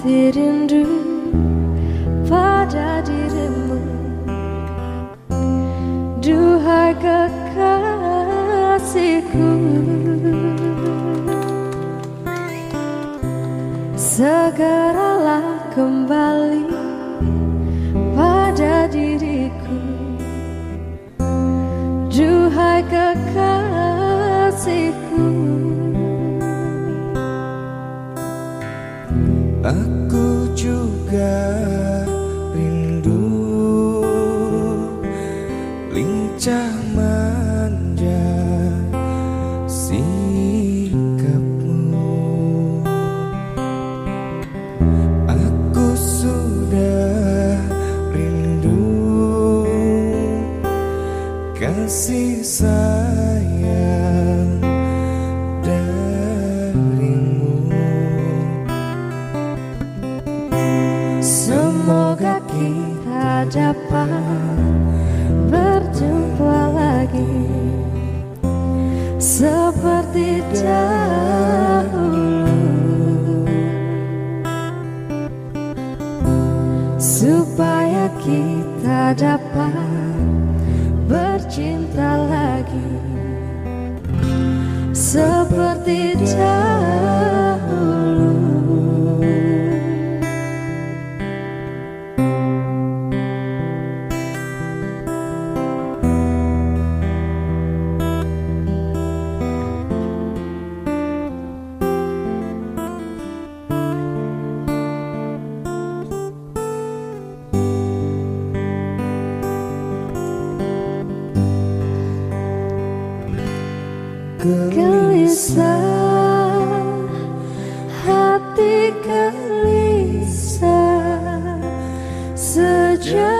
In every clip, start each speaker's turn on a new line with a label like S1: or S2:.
S1: hati rindu pada dirimu. Duhai kekasihku. Segeralah kembali pada diriku. Duhai kekasihku. seperti dahulu. Supaya kita dapat bercinta lagi. Seperti dahulu. gelisah Hati gelisah Sejak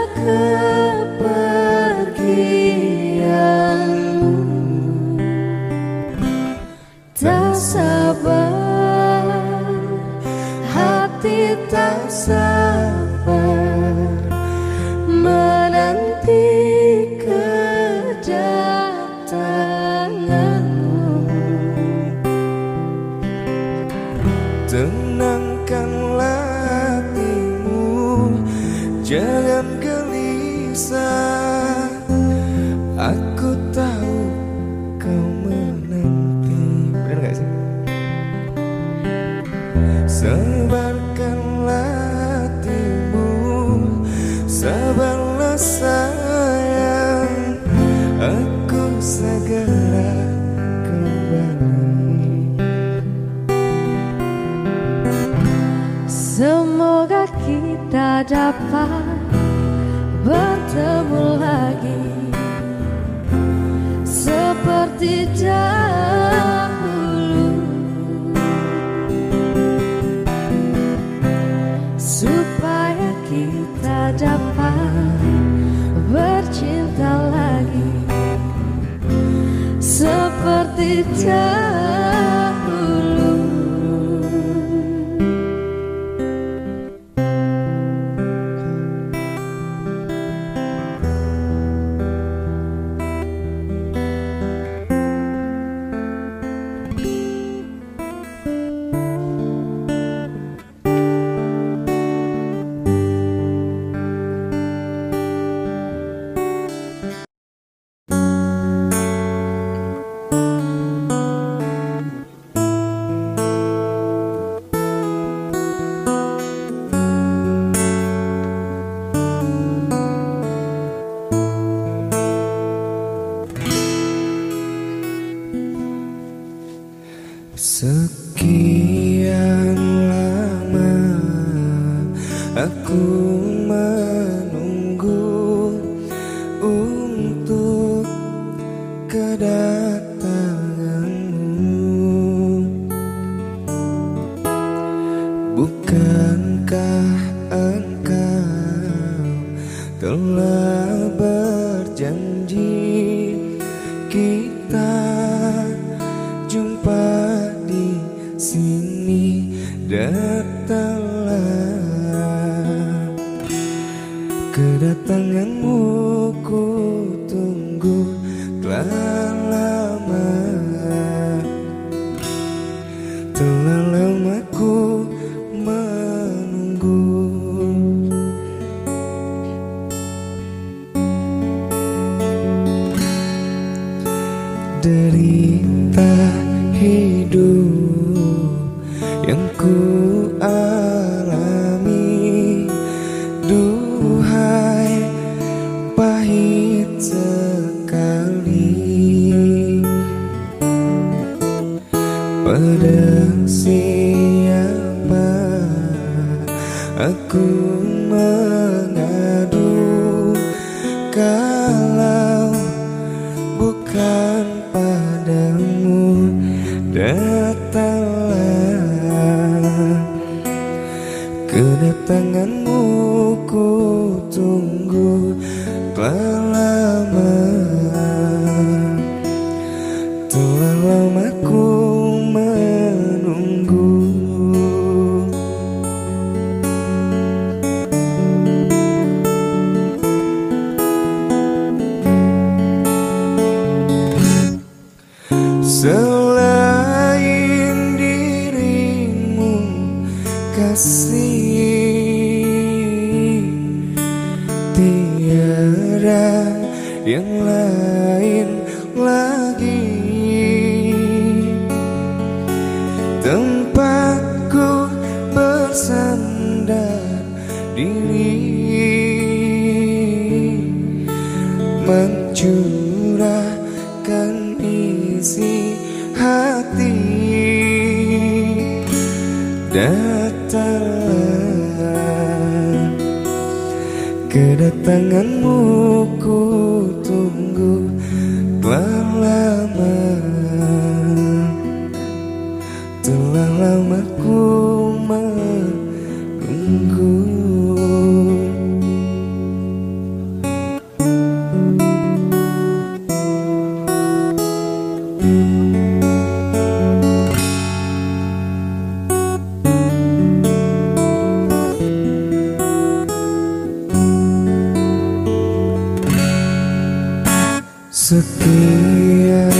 S2: Sekian lama aku aku Kedatanganmu ku tunggu. Telah bersandar diri. Mencurahkan isi hati. Datang. Kedatanganmu ku tunggu telah lama. Telah lama ku setia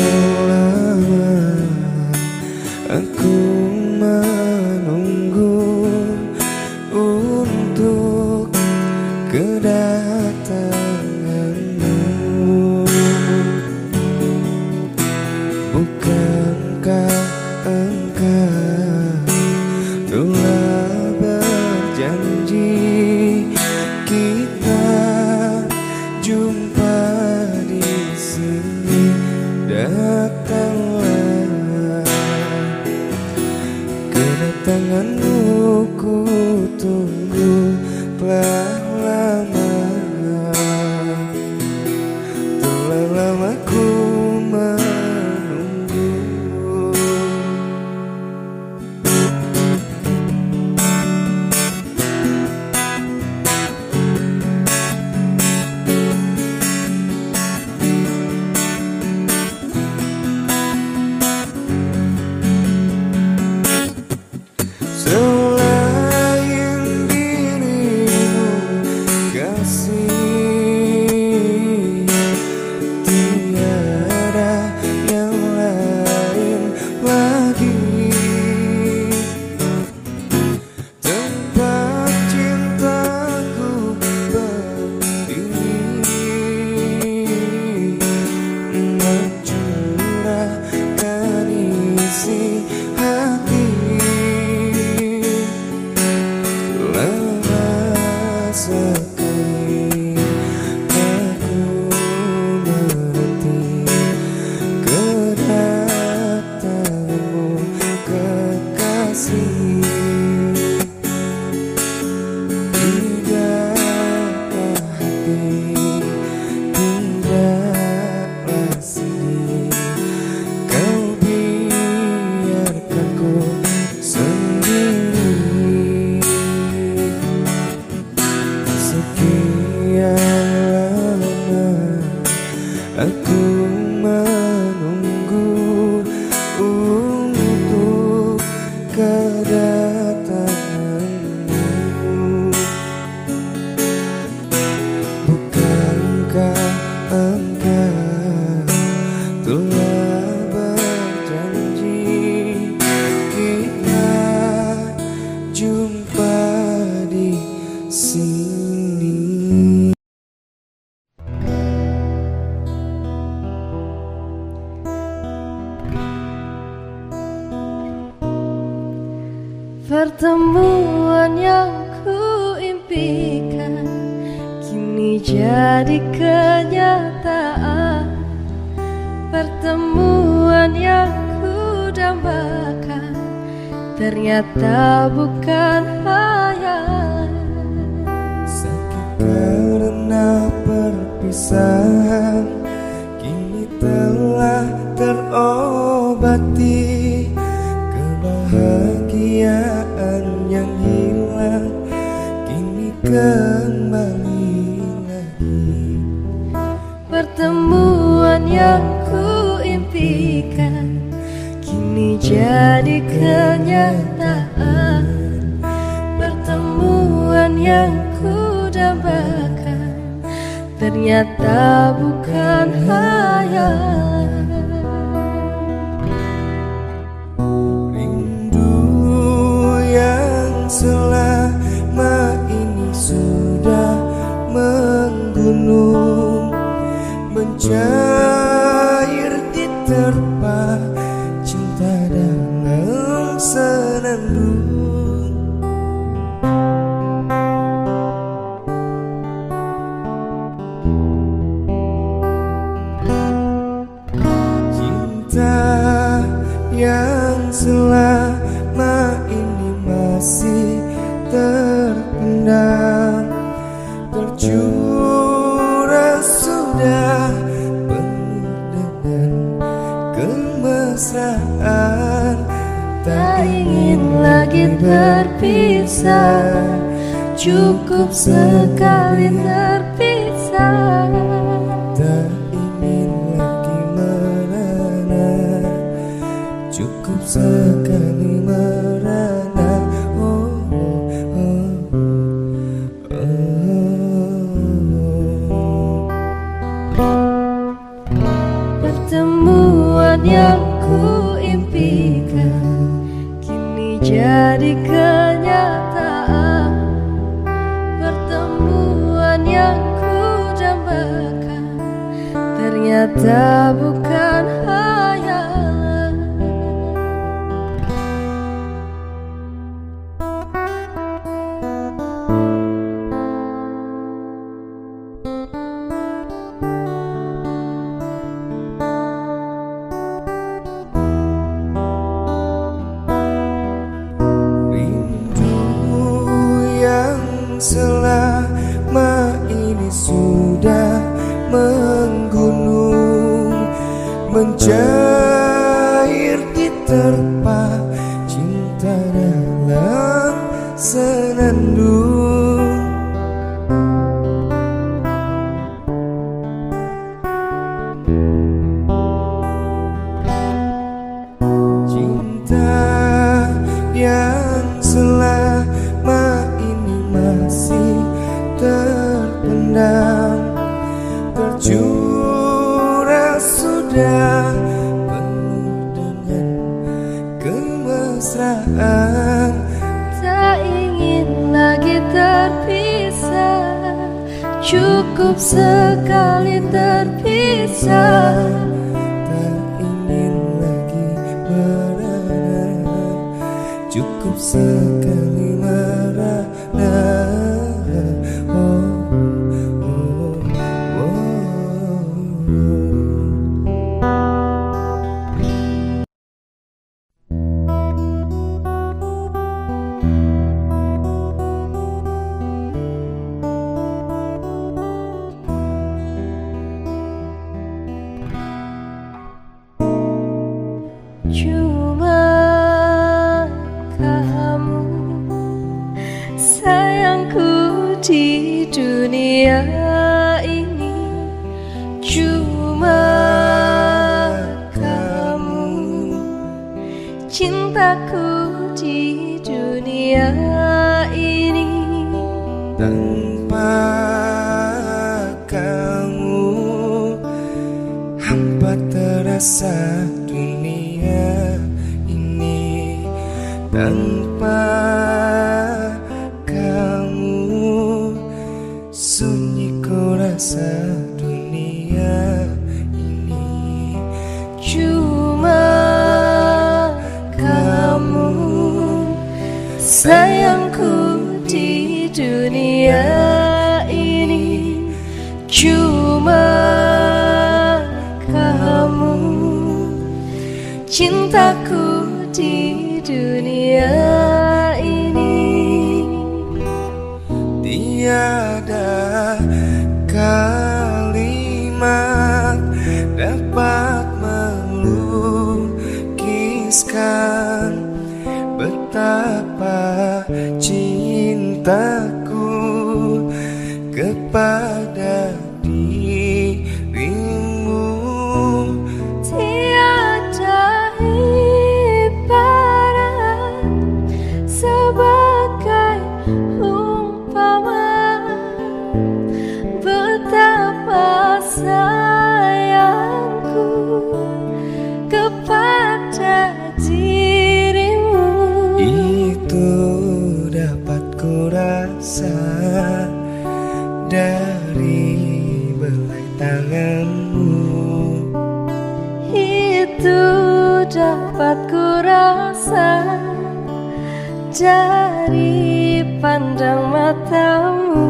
S2: sungguh pelan Sekian lama
S1: aku jadi kenyataan. Pertemuan yang kudambakan Ternyata bukan hayal
S2: Sakit karena perpisahan Kini telah terobati Kebahagiaan yang hilang. Kini
S1: ke yang kuimpikan kini jadi kenyataan. Pertemuan yang ku dambakan ternyata bukan hayalan
S2: rindu yang selama ini sudah menggunung
S1: mencari terpisah Cukup sekali terpisah
S2: tak
S1: buka
S2: Tanpa terasa dunia ini Tanpa
S1: Tá.
S2: itu dapat ku rasa dari
S1: pandang matamu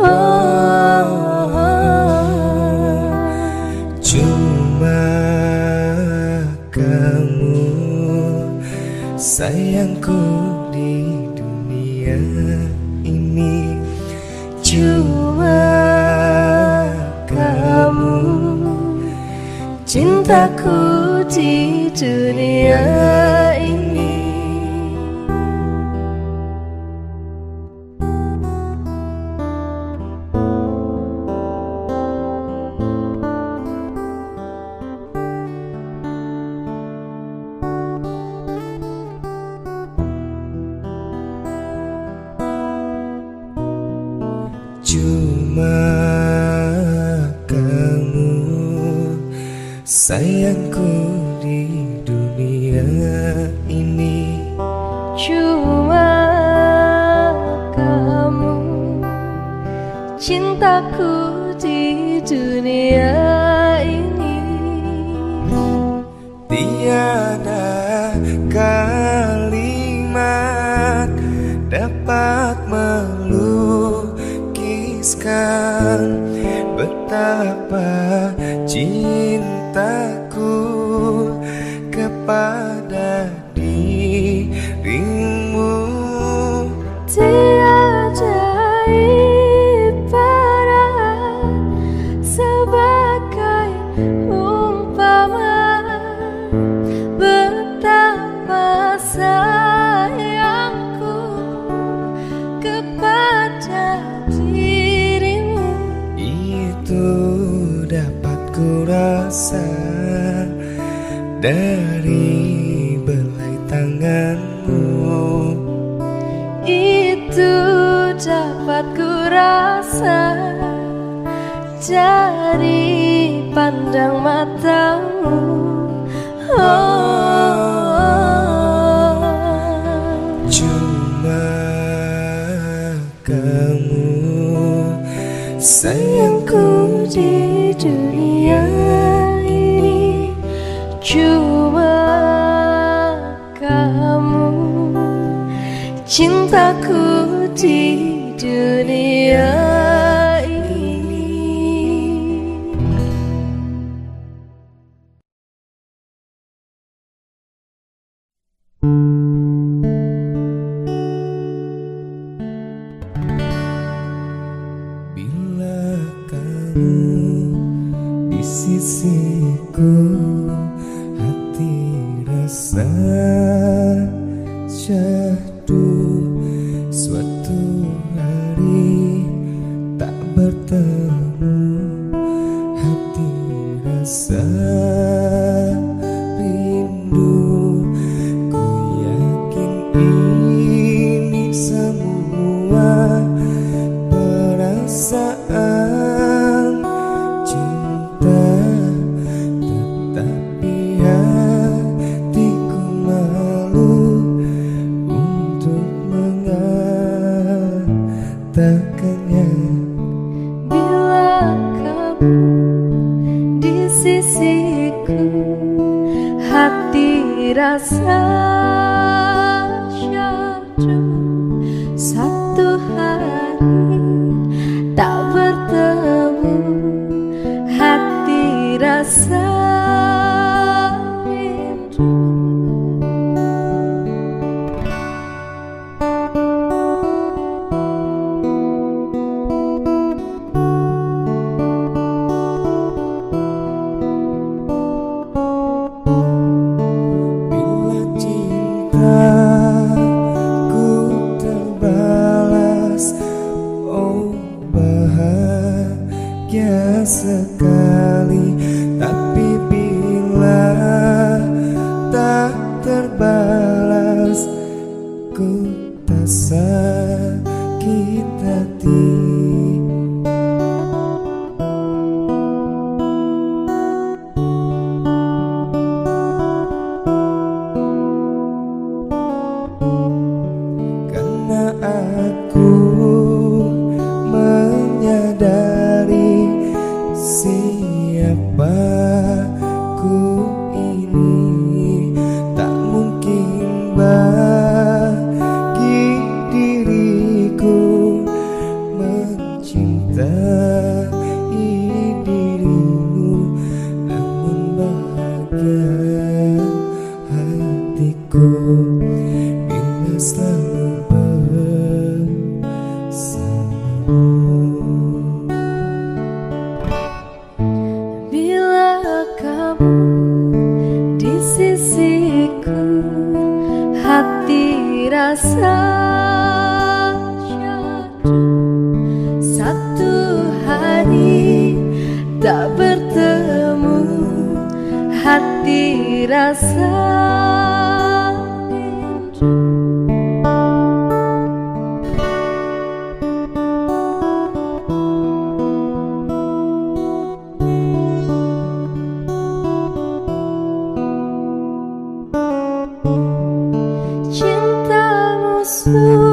S1: oh, oh, oh.
S2: Cuma kamu sayangku
S1: cintaku di dunia.
S2: Sayangku di. 伴 satu bersyadu satu hari tak bertemu hati rasa Ku
S1: stand slow.